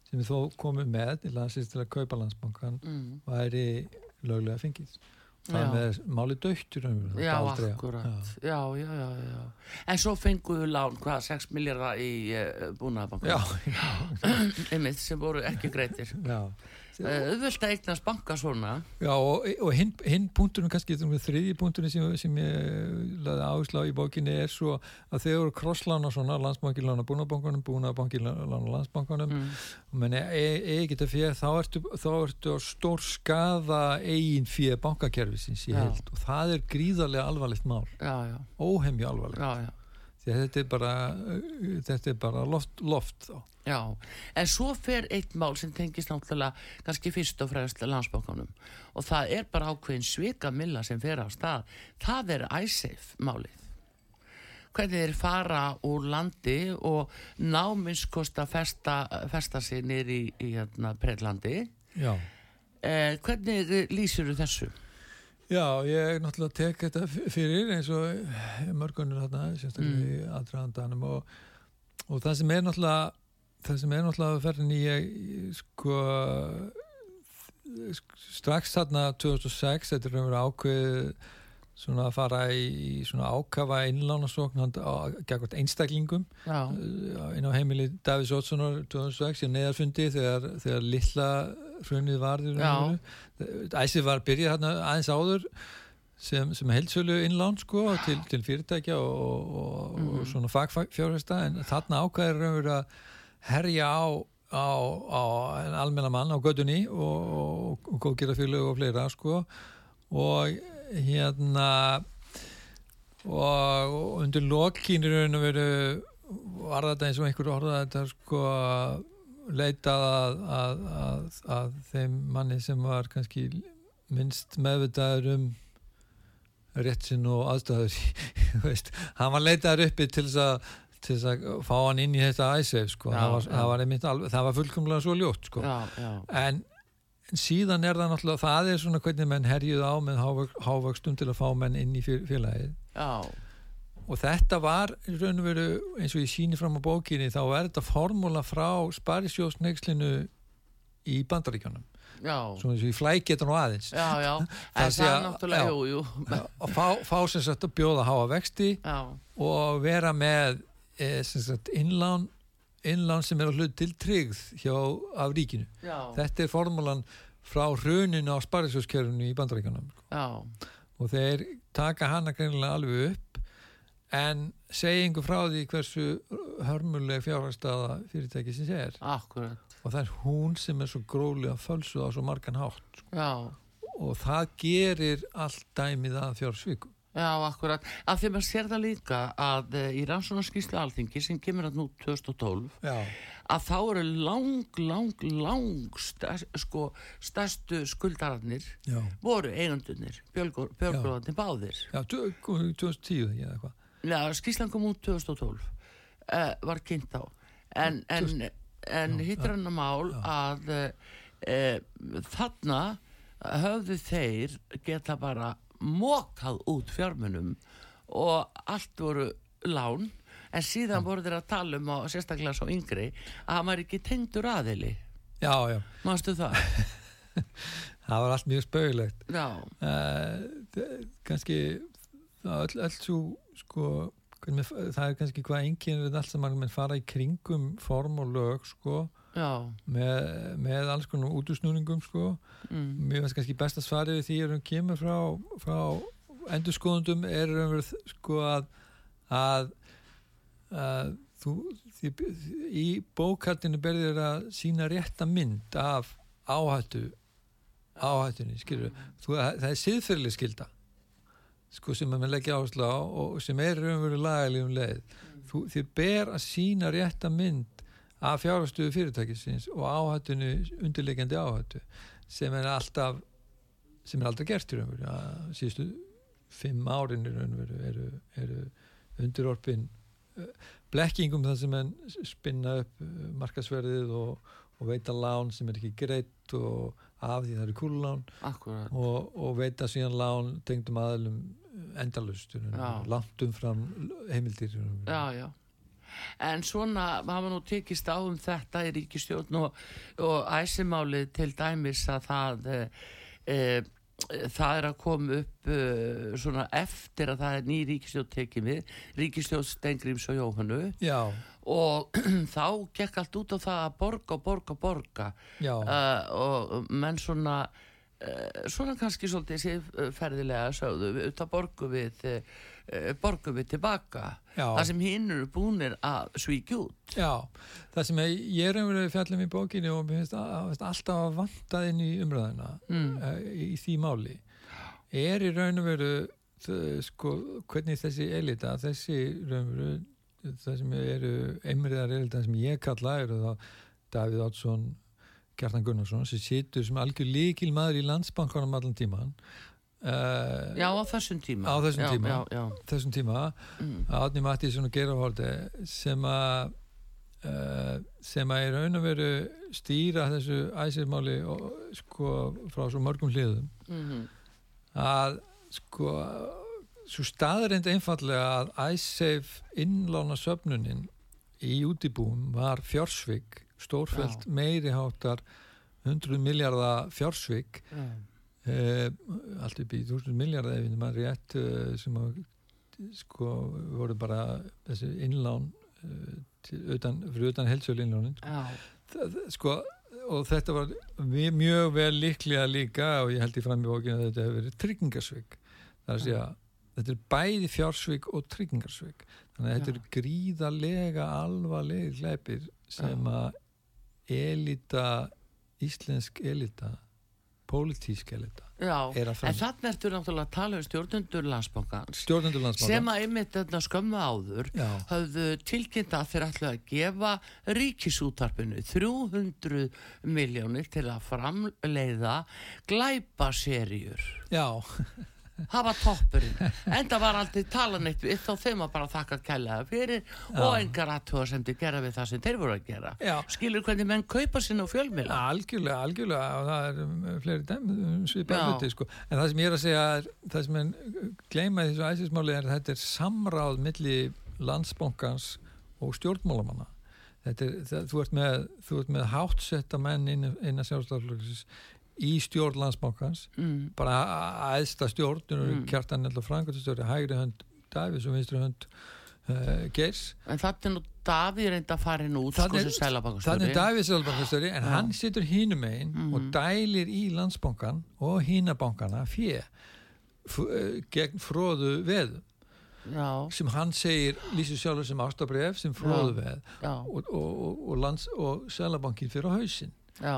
sem við þó komum með til að kaupa landsbankan mm. væri löglega fengið. Það já. með máli döttur já, akkurat. já. Já, en svo fenguðu lán hvað, 6 miljardar í uh, eh, búnaðabanku einmitt sem voru ekki greitir já auðvöld að eignast banka svona. Já og, og hinn hin punktunum kannski þriði punktunum sem, sem ég laði áherslu á í bókinni er svo að þeir eru krosslána svona landsbankin lána búnabankunum, búnabankin lána landsbankunum mm. menn eigi e, þetta fyrir þá ertu, þá ertu stór skada eigin fyrir bankakerfisins í held og það er gríðarlega alvarlegt mál. Óhemju alvarlegt. Já, já þetta er bara þetta er bara loft, loft þá. Já, en svo fer eitt mál sem tengist náttúrulega kannski fyrst og fremst landsbókanum og það er bara ákveðin svika milla sem fer á stað. Það er æsef málið. Hvernig þeir fara úr landi og náminnskost að festa, festa sig nýri í, í hérna, Breitlandi eh, hvernig lýsir þú þessu? Já, ég náttúrulega tek þetta fyrir eins og mörgunur þarna, sérstaklega mm. í aðdraðandanum og, og það sem er náttúrulega það sem er náttúrulega að ferðin í sko strax þarna 2006 þetta er umverið ákveð svona að fara í svona ákafa innlánasókn gegn einstaklingum Já. inn á heimili Davís Ótssonar 2006 í neðarfundi þegar, þegar lilla hrunnið varður æsið var byrjað hérna aðeins áður sem, sem heldsölu innlán sko til, til fyrirtækja og, og, mm. og svona fagfjárhesta en þarna ákvæður er að herja á, á, á almenna mann á gödunni og, og góðgerðarfélög og fleira sko. Og hérna og undir lokkínir var þetta eins og einhver orða þetta sko leitað að, að, að, að þeim manni sem var kannski minnst meðvitaður um rétt sinn og aðstæður hann var leitaður uppi til þess að til þess að fá hann inn í þetta æsef sko. það var, það það var fullkomlega svo ljótt sko. já, já. En, síðan er það náttúrulega það er svona hvernig menn herjuð á með hávöxtum til að fá menn inn í félagið og þetta var raun og veru eins og ég síni fram á bókinni þá er þetta formúla frá Sparisjósneikslinu í bandaríkjónum svona eins og ég flæk getur nú aðeins. Já, já, það jú, jú. og fá, fá sem sagt að bjóða háa vexti já. og vera með e, sagt, innlán innlán sem er að hlut til tryggð hjá af ríkinu. Já. þetta er formúlan frá hruninu á sparisjóskjörunu í bandaríkanum og þeir taka hana greinilega alveg upp en segja yngur frá því hversu hörmuleg fjárhagstaða fyrirtæki sem sér Akkurat. og það er hún sem er svo gróðlega fölsuð á svo margan hátt sko. og það gerir allt dæmið að fjársvíku Já, akkurat. Af því að maður sér það líka að uh, í rannsónarskíslu alþingi sem kemur að nú 2012 Já. að þá eru lang, lang, lang stærst, sko, stærstu skuldararnir Já. voru eigandunir, björgróðarnir báðir. Já, 2010 eða eitthvað. Já, skíslan kom út 2012 uh, eh, var kynnt á. En, en, en hittir hann að mál að uh, þarna höfðu þeir geta bara mókað út fjármunum og allt voru lán. En síðan mm. voru þeir að tala um og sérstaklega svo yngri að hann var ekki tengdur aðili. Já, já. Mannstu það? Það var allt mjög spauðilegt Já, uh, kannski öll, öll svo sko hvernig, það er kannski hvað enginn við allt saman menn fara í kringum form og lög sko með, með alls konar útusnúningum sko. Mm, mér finnst kannski best að svarið við því að hún kemur frá, frá endurskoðundum er raunverð sko að að, að þú, því, í bókaldinu berðir að sína rétta mynd af áhættu áhættunni, skilur þú, það er siðferðileg skilda sko sem maður leggja áherslu á og sem er raunveru lagalegum leið. Þú, þið ber að sína rétta mynd af fjárhagstöðu fyrirtækisins og áhættunni undirleikjandi áhættu sem er alltaf sem er aldrei gert í raunveru að síðustu fimm árin í raunveru eru, eru undirorpin blekkingum það sem enn spinna upp uh, markasverðið og, og veita lán sem er ekki greitt og af því það eru kúlulán og, og veita síðan lán tengdum aðlum endalust langt umfram heimildir. Já, já. En svona hafa nú tekist á um þetta í ríkistjórn og, og æsimálið til dæmis að það e, e, það er að koma upp e, svona eftir að það er ný ríkistjórn tekið við, ríkistjórn Stengrims og Jóhannu já, og þá gekk allt út á það að borga og borga og borga. Uh, og menn svona svona kannski svolítið siðferðilega sögðu, auðvitað borgu við borgu við tilbaka. Já, það sem hinn eru búinir að svíkja út. Já það sem ég, ég er umverið fjallum í bókinni og mér finnst alltaf að vanta inn í umræðina mm. uh, í því máli. Er í raun og veru sko, hvernig þessi elita þessi raun og veru það sem eru einmriðar elita sem ég kalla eru þá Davíð Oddsson Gjartan Gunnarsson sem situr sem algjör líkil maður í landsbankanum allan tíman uh, já á þessum tíma Á þessum já, tíma. já, já. þessum tíma Mm. Átni Mattísson og Gerahóldi sem að uh, sem að í raun og veru stýra þessu æsirmáli og sko frá svo mörgum hliðum Mm að sko svo staðreind einfallega að æsseif innlána söfnunin í útibúum var fjársvik stórfælt meiriháttar 100 miljardar fjársvik. Já. uh, allt upp í 1000 miljardar ef maður rétt uh, sem að sko voru bara þessi innlán uh, til, utan, fyrir utan helsölu innlánin sko og þetta var mjög, vel líklega líka og ég held í fram í bókinu að þetta hefur verið tryggingarsvik það er að segja þetta er bæði fjársvik og tryggingarsvik þannig að þetta Já. er gríðarlega alvarlegir glæpir sem að elita íslensk elita pólitísk elita en þannig ertu náttúrulega að tala um stjórnundur landsmála sem að einmitt skömmu áður Já. höfðu tilkynnt að þeir ætlu að gefa ríkisútarpinu 300 miljónir til að framleiða glæpaserjur já, það var toppurinn. En það var aldrei tala neitt við þá þeim að bara þakka kælega fyrir og engar aðtúa sem þið gera við það sem þeir voru að gera. Já. skilur hvernig menn kaupa sinna á fjölmila algjörlega, algjörlega. Og það er um, fleiri dæmi svipað Já. hluti sko. en það sem ég er að segja er, það sem en gleyma í þessu æsismáli er að þetta er samráð milli landsbankans og stjórnmálamanna. Þetta er, það, þú ert með þú ert með háttsetta menn inn, innan sjálfstaflöksis í stjórn landsbankans mm. bara aðsta stjórn mm. Mm. kjartan eða frangöndastjóri hægri hönd Davids og vinstri hönd uh, Geirs en þetta er nú Davíð reynda að fara inn út sko sem sælabakastöri Þannig er Davíð Sjálfbankastjóri en Já. hann situr hínum einn Mhm. og dælir í landsbankan og hínabankana fjö gegn fróðu veð já, sem hann segir lýsir sjálfur sem ástabref sem fróðu veð já, og, og, og, og, lands, og Sjálfbankin fyrir á hausinn já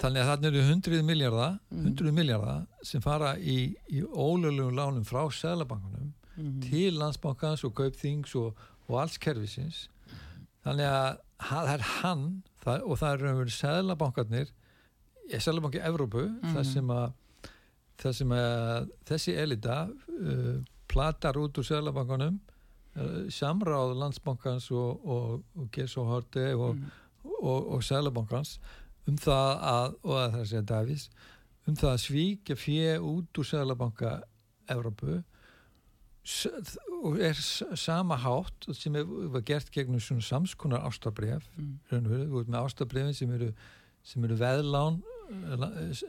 þannig að þarna eru 100 miljardar. 100 miljardar sem fara í, í ólöglegum lánum frá Sjálfbankunum Mhm. til landsbankans og kaupþings og, og alls kerfisins þannig að það er hann það, og það er raunverið seðlabankarnir seðlabanki Evrópu Mhm. þar sem að þar sem að þessi elita uh, platar út úr seðlabankanum uh, samráð landsbankans og, og, og og Horte og, og, og seðlabankans um það að, og að það að segja Davís um það að svíkja fjö út úr seðlabanka Evrópu s- og er sama hátt sem var gert gegnum svona samskonar ástabref Mm. þú ert með ástabrefin sem eru sem eru veðlán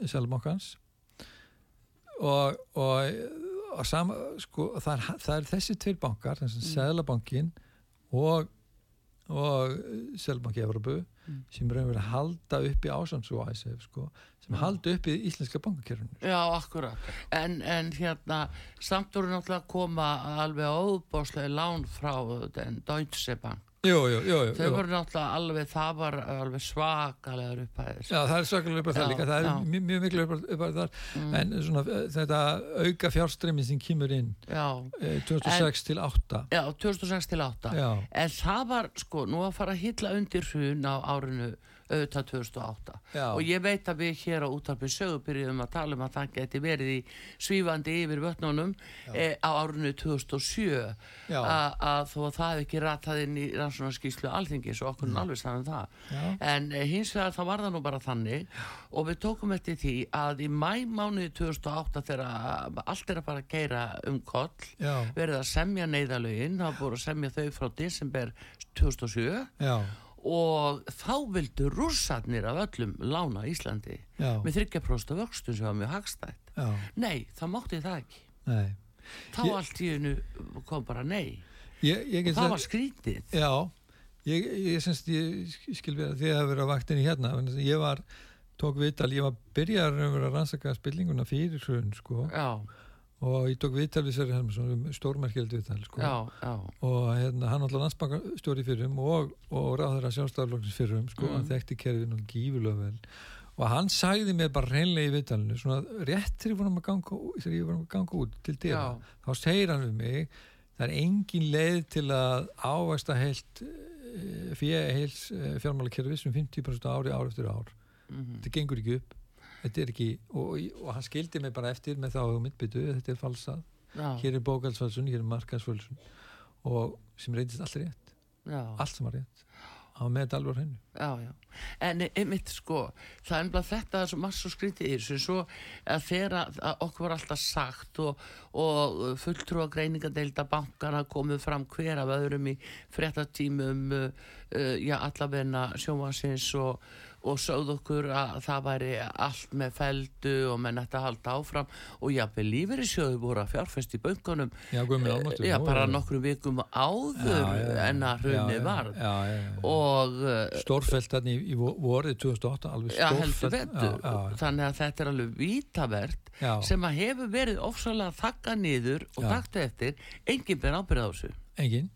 Sælabankans og, og, og sama, sko, það, er, það er þessi tveir bankar, þessi mm. Sælabankin og og Sælabanki Evropu mm. sem raunverið halda upp í ásans og ISF sko, sem halda upp í íslenska bankakerfinu. Já, akkurat. En, en hérna, samt voru náttúrulega að koma alveg óbáslega lán frá den Deutsche Bank Jú, jú, jú. Þau voru náttúrulega alveg, það var alveg svakalegar upphæðis. Já, það er svakalegar upphæðis líka, það er mjög, mjög miklu upphæðis þar, mm. en svona þetta auka fjárströmmin sem kýmur inn já. 2006 en, til 8. Já, 2006 til 8. Já. En það var, sko, nú að fara að hitla undir hrun á árinu auðvitað 2008 Já. og ég veit að við hér á útarpið sögubyrjum að tala um að það geti verið í svífandi yfir vötnunum e, á árunni 2007 að þó að það ekki ratað inn í rannsónarskíslu alþingis og okkur er alveg saman um það. Já. en e, hins vegar það var það nú bara þannig Já. og við tókum eftir því að í mæmánuði 2008 þegar allt er að fara að geira um koll verið að semja neyðalögin það voru að semja þau frá desember 2007 og þá vildu rússarnir af öllum lána Íslandi Já. með 30% vöxtum sem var mjög hagstætt. Já. nei, það mátti það ekki. Nei. þá ég, allt í hennu kom bara nei. Ég, ég það var skrítið Já, ég, ég semst ég skil vera því að vera vaktinni hérna ég var, tók viðtal, ég var byrjar að rannsaka spillinguna fyrir hrun sko. Já og ég tók viðtal við Sverri Helmarsson um stórmerkjald viðtal sko. og hérna, hann alltaf landsbankastjóri fyrrum og, og ráður að sjálfstaflokksins fyrrum sko, mm. hann þekkti kerfin og gífulega vel og hann sagði mér bara reynlega í viðtalinu svona rétt þegar ég var að ganga, út til dýra, þá segir hann við mig það er engin leið til að ávægsta heilt eh, eh, fjármála kerfi sem 50% ári ár eftir ár mm -hmm. þetta gengur ekki upp þetta er ekki, og, og hann skildi mig bara eftir með þá myndbyttu, þetta er falsað. Já. hér er bókalsfalsun, hér er markansfalsun og sem reyndist allt rétt. Já. allt sem var rétt. Á með þetta alveg hennu Já, já, en einmitt sko það er einblað þetta sem maður svo skrítið í þessu svo að þegar okkur var alltaf sagt og, og fulltrú að greiningadeilda bankana komið fram hver af öðrum í frettatímum uh, uh, já allavegna sjómasins og og sögð okkur að það væri allt með feldu og menn ætti að halda áfram. Og jáfnveg lífeyri sjöðu voru að fjárfest í böngunum já, eh, já, bara nokkrum vikum áður já, en að hrunni var og eh, stórfelt þannig í, í vorið 2008 alveg stórfelt þannig að þetta er alveg vítavert sem að hefur verið ofsalega þakka niður og takta eftir. Enginn ber ábyrð á þessu. Enginn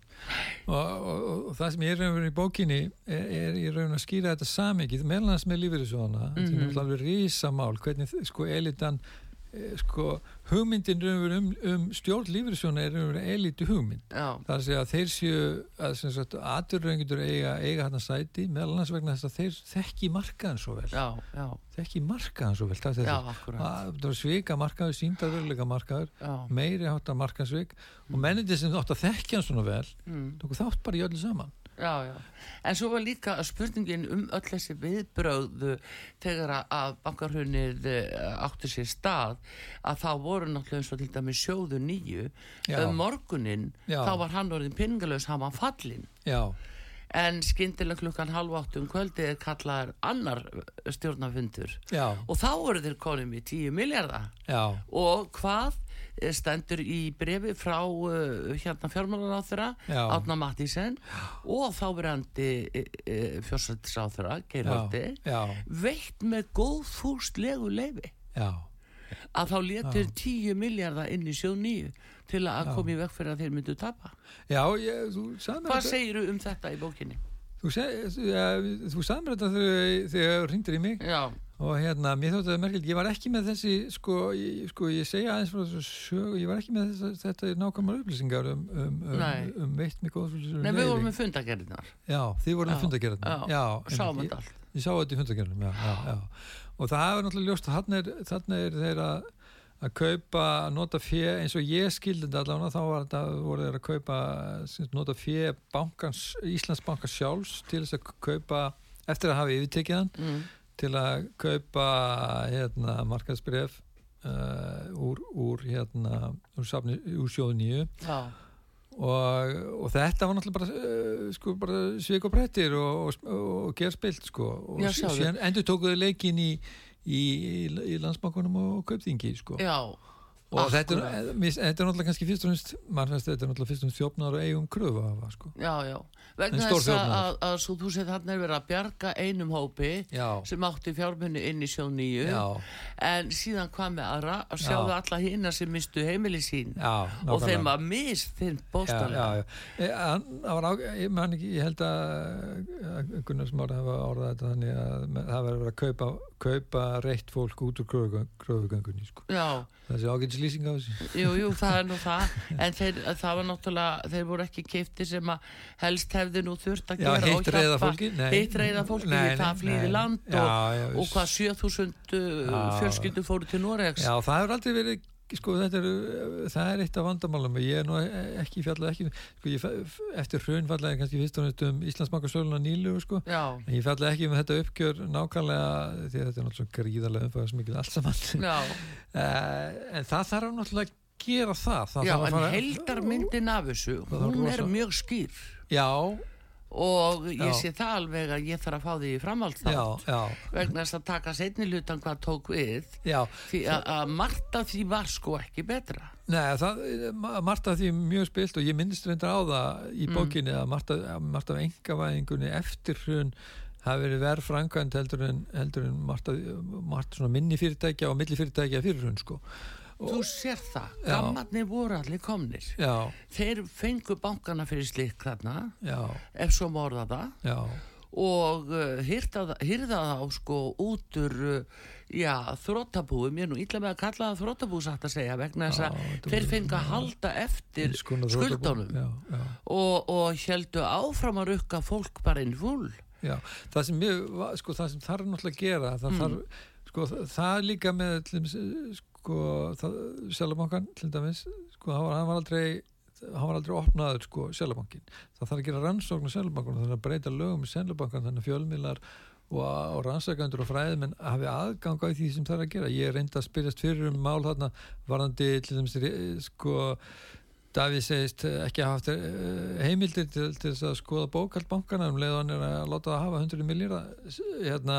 og, og, og það sem ég er raun í bókinni er, er ég raun að skýra þetta samikið meðlans með lífeyrisvona mm -hmm. þetta er alveg rísamál hvernig sko elitan sko hugmyndin um, um stjórn lífyrirsjónu er um elitu hugmynd. Er að þeir séu að aturröngundur eiga, eiga hann að sæti meðal annars vegna þess að þeir þekki markaðan svo vel. Já, já. þekki markaðan svo vel það er svika markaður, síndarveruleika markaður meiri hátta markaðsvik mm. og mennindi sem þátt að þekkja hann svona vel mm. þátt bara í öllu saman Já, já. En svo var líka spurningin um öll þessi viðbröðu þegar að bankarhunnið eh, átti sér stað að þá voru náttúrulega eins og til dæmi sjóðu nýju um morgunin já. þá var hann orðin pinningalös, hann var fallin Já. En skindilega klukkan halv áttum kvöldi er kallaðar annar stjórnafundur og þá voru þeir konum í 10 miljardar og hvað Eh, stendur í brefi frá uh, hérna fjármálaráþurra Átna Mattísen og þáverandi uh, eh, fjórsættisáþurra Geirhaldi. Veitt með góð fúst legu leifi að þá letur 10 miljardar inn í sjóð nýju til að koma í vekk fyrir að þeir myndu tapa. Já, ég, Hvað segir þú um þetta í bókinni? Þú, seg, ja, þú sagði mér þetta þegar þú ringdir í mig. Já og hérna, mér þóttu það merkild, ég var ekki með þessi sko, ég, sko, ég segja aðeins frá þessu sög, ég var ekki með þess, þetta nákvæmlega upplýsingar um, um, um, um veitt mig góð Nei, við vorum með fundagerðinar Já, þið vorum með fundagerðinar Já, sáum þetta allt. Ég sá þetta í fundagerðinum, já, já, já. Og það hefur náttúrulega ljóst að þarna er, þarna er þeir að að kaupa, nota fjö eins og ég skildi þetta allavega þá var þetta, voru þeir að kaupa nota fjö bankans, Íslands bankans sjálfs til þess að kaupa eftir að hafa yfirtekið hann. Mm til að kaupa hérna, markaðsbref uh, úr, úr, hérna, úr, safni, úr sjóðu nýju og, og þetta var náttúrulega bara, uh, sko, bara svik og brettir og, og, og gerspilt sko. og síðan endur tókuðu leikin í í, í, í landsbankunum og kaupþingi sko. Já, og þetta er, akkurat. þetta er náttúrulega kannski fyrst og finnst mann finnst þetta er náttúrulega fyrst og finnst þjófnar og eigum kröfu að hafa sko. já, já. Vegna þess að, að, að svo þú segir þarna er verið að bjarga einum hópi já, sem átti fjármunni inn í sjóð nýju en síðan hvað með aðra að sjáðu Já. alla hína sem mistu heimili sín já og þeim að mist þeim bóstalega. E, hann, á, ég man ekki, ég held að, að Gunnar Smári hafa orðað þetta þannig að það verður að kaupa, kaupa reitt fólk út úr kröfugöngunni sko. Þessi ágætis lýsing á þessu. Jú, jú, það er nú það. En þeir, það var náttúrulega þeir voru ekki keifti sem að helst hefði nú þurft að já, gera fólki nei, hitt reyða fólki það flýði land já, og, já, og hvað 7000 Já. fjölskyldur fóru til Noregs. Já, það hefur aldrei verið sko, þetta er, það er eitt af vandamálum. Ég er nú ekki fjallað ekki sko, ég, eftir hrun fallaði kannski fyrst og næst um Íslandsbankasöluna nýlu sko. En ég fallaði ekki um þetta uppgjör nákvæmlega því að þetta er náttúrulega gríðarlega umfæðast mikið allt saman. Eh, en það þarf náttúrulega að gera það, það já en heildarmyndin af þessu hún er mjög skýr. Já, og ég sé það alveg að ég þarf að fá því í framhald já, þá já, vegna þess að taka setni hlutan hvað tók við. Já. Því að, að margt af því var sko ekki betra. Nei, það, ma- margt af því mjög spilt og ég minnist reyndar á það í Mm. bókinni að margt af, margt af engavæðingunni eftir hrun hafi verið verð framkvæmt heldur en, heldur en margt svona minni fyrirtækja og milli fyrirtækja fyrir hrun sko. Þú sér það, Já. gammarnir voru allir komnir. Já, þeir fengu bankana fyrir slik þarna já, ef svo morða það. Já, og hýrða, hýrða þá sko út úr uh, já, þróttabúum, ég er nú illa með að kalla það þróttabú satt að segja vegna þess að þeir fengu að halda eftir já, og, og heldu áfram að rukka fólk bara inn fúl já. Það sem, va- sko, það sem þarf náttúrulega að gera það Mm. þarf, sko, það, líka með dæmis, sko, Sjálfbankan til dæmis, sko, hann var, aldrei hann var aldrei opnaður sko Sjálfbankin það þarf að gera rannsókn á Sjálfbankan það þarf að breyta lögum í Sjálfbankan þannig að fjölmiðlar og, og rannsækandur og fræðmenn hafi aðgang á því sem það er að gera. Ég er reynd að spyrjast fyrir um mál þarna varðandi til dæmis sko Davíð segist ekki hafa haft eh, heimildir til, til þess að skoða bókald bankana um leið og hann er að láta það hafa 100 miljardar hérna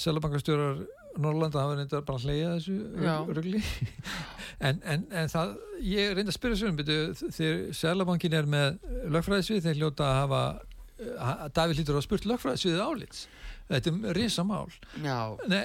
Sælabankastjórar Norrlanda hafa reyndar bara að hleyja þessu Já. rugli. En, en, en það, ég reyndi að spyrja sér um þegar Sælabankin er með lögfræðisvið, þeir hljóta að hafa eh, Davíð hlýtur að spurt lögfræðisviðið álits. Þetta er risa mál já, Nei,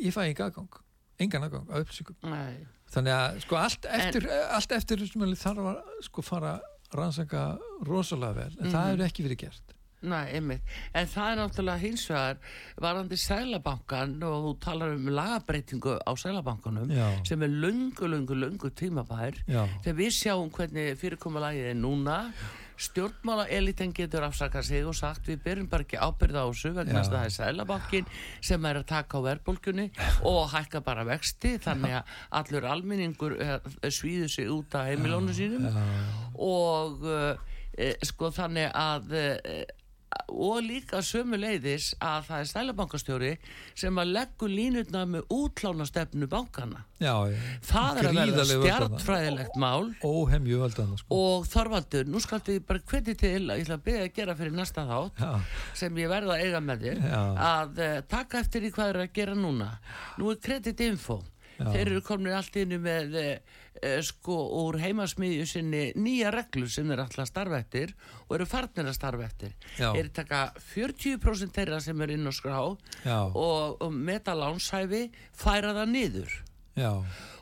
ég fæ enga aðgang engan aðgang á upplýsingum. Nei þannig að sko allt eftir, allt eftir þarf að sko fara rannsaka rosalega vel en það Mhm. hefur ekki verið gert Nei, einmitt. En það er náttúrulega hins vegar varandi Sælabankan og þú talar um lagabreitingu á Sælabankanum já, sem er lungu, lungu, lungu tímabær. Þegar við sjáum hvernig fyrirkomulagið er núna, stjórnmála elitin getur afsakað sig og sagt við byrjum bara ekki ábyrða á þessu vegna að það er Sælabankin sem er að taka á verðbólkunni og hækka bara vexti þannig að allur almenningur eh, svíður sig út af heimilónu sínum. og uh, e, sko þannig að og líka sömu leiðis að það er stælabankastjóri sem að leggur línutna með útlánastefnu bankana. já, já. Það er að þarna. stjartfræðilegt mál óhemju völdan sko. og Þorvaldur, nú skaltu ég bara hveti til að ég ætla að byrja að gera fyrir næsta þátt já, sem ég verða að eiga með þér að uh, taka eftir í hvað er að gera núna. Nú er Credit Info Já. Þeir eru komin allt innu með uh, uh, sko úr heimasmiðju sinni nýja reglur sem þeir alltaf starfa eftir og eru farnir að Já. er taka 40% þeirra sem er inn á skrá já, og, og meta lánshæfi færa það niður. Já,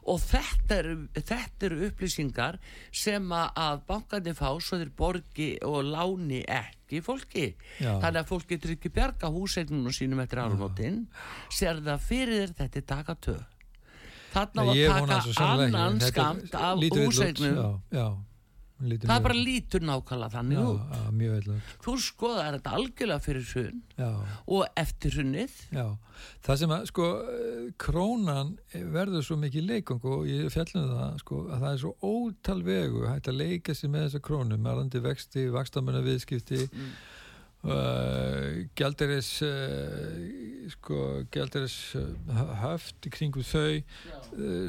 og þetta eru, þetta eru upplýsingar sem að, bankandi fá svo þeir borgi og láni ekki fólki. Já. þannig að fólk getur ekki bjarga húsegnunum sínum eftir árumótin sér það fyrir þetta er taka töð þarna Nei, að taka annan skamt af lítur það mjög bara lítur nákvæmlega þannig já, út. já, þú skoðar þetta algjörlega fyrir já, og eftir hrunnið já, það sem að sko krónan verður svo mikið leikung og ég fjallum það sko að það er svo ótal vegu hægt að leika sér með þessa krónu marandi vexti, vakstamöna viðskipti Mm. Uh, gjalderis uh, sko gjalderis uh, höft í kringu þau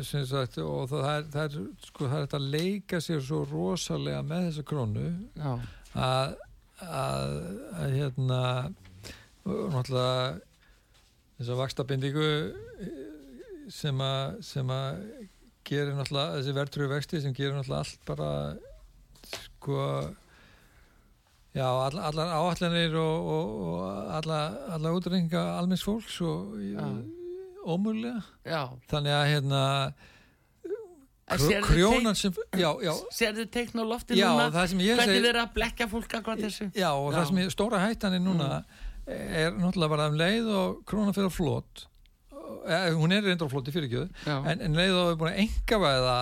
sem sagt og það er, það er sko það er hægt að leika sér svo rosalega með þessa krónu já, að, að, að hérna náttúrulega þess að vakstabindingu sem að sem að gerir náttúrulega þessi verðtrúi vexti sem gerir náttúrulega allt bara sko já, all, allar áallanir og, og, og alla, alla útrenga almenns fólks og ómúlega Já. þannig að hérna krjónan sem já, já, Serðu teikn á lofti já, núna? Hvernig segi verið að blekja fólk akkurat þessu? Já, og það sem ég, stóra hættan er núna er náttúrulega bara um leið og krónan fyrir flott eh, hún er reyndar á flotti fyrir Já. en, en leið og við búin að engavæða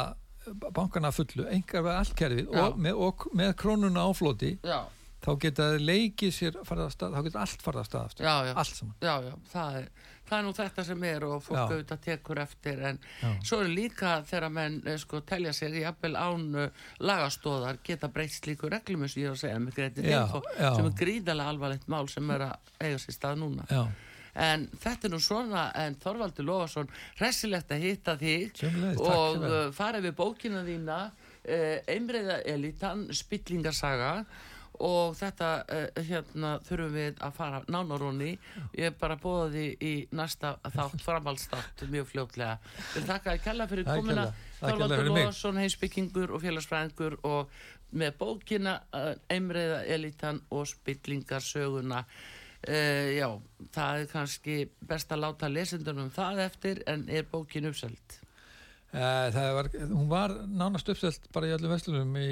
bankana að fullu, engavæða allt kerfið Já. og með, og með krónuna á flotti Já, þá geta leikið sér stað, þá geta allt farið að stað aftur, já, já. allt saman. Já, já, það er, það er nú þetta sem er og fólk auðvitað tekur eftir en Já. svo er líka þegar menn eh, sko telja sér í appel án uh, lagastóðar geta breytt slíku reglum og ég er að segja með greiti Já, info já. sem er gríðalega alvarlegt mál sem er að eiga sér stað núna. Já, en þetta er nú svona en Þorvaldur Lófarsson hressilegt að hitta þig takk og uh, fara við bókina þína uh, einbreiða elitan spillingarsaga og þetta uh, hérna þurfum við að fara nánaróni ég er bara því í næsta þátt, framhaldstátt mjög fljótlega. Við þakka að kella fyrir kærlega. Þorvaldur. Lófarsson, heimsbyggingur og félagsfræðingur og með bókina uh, einbreiða elitan og spillingarsöguna Uh, já, það er kannski best að láta lesendunum það eftir en er bókin uppseld? Eh, það var, hún var nánast uppselt bara í öllum vestlunum í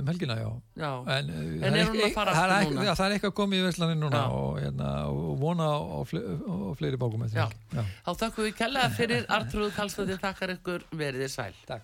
um helgina, já. Já, En, eh, En það er að ekki- fara það er ekki- Það er eitthvað komið í Vestlandin núna og, hérna, og vona á, á, fle, á fleiri bókum þá þakkum við kella fyrir Artrúð Kallstóttir þakkar ykkur veriði sæl. Takk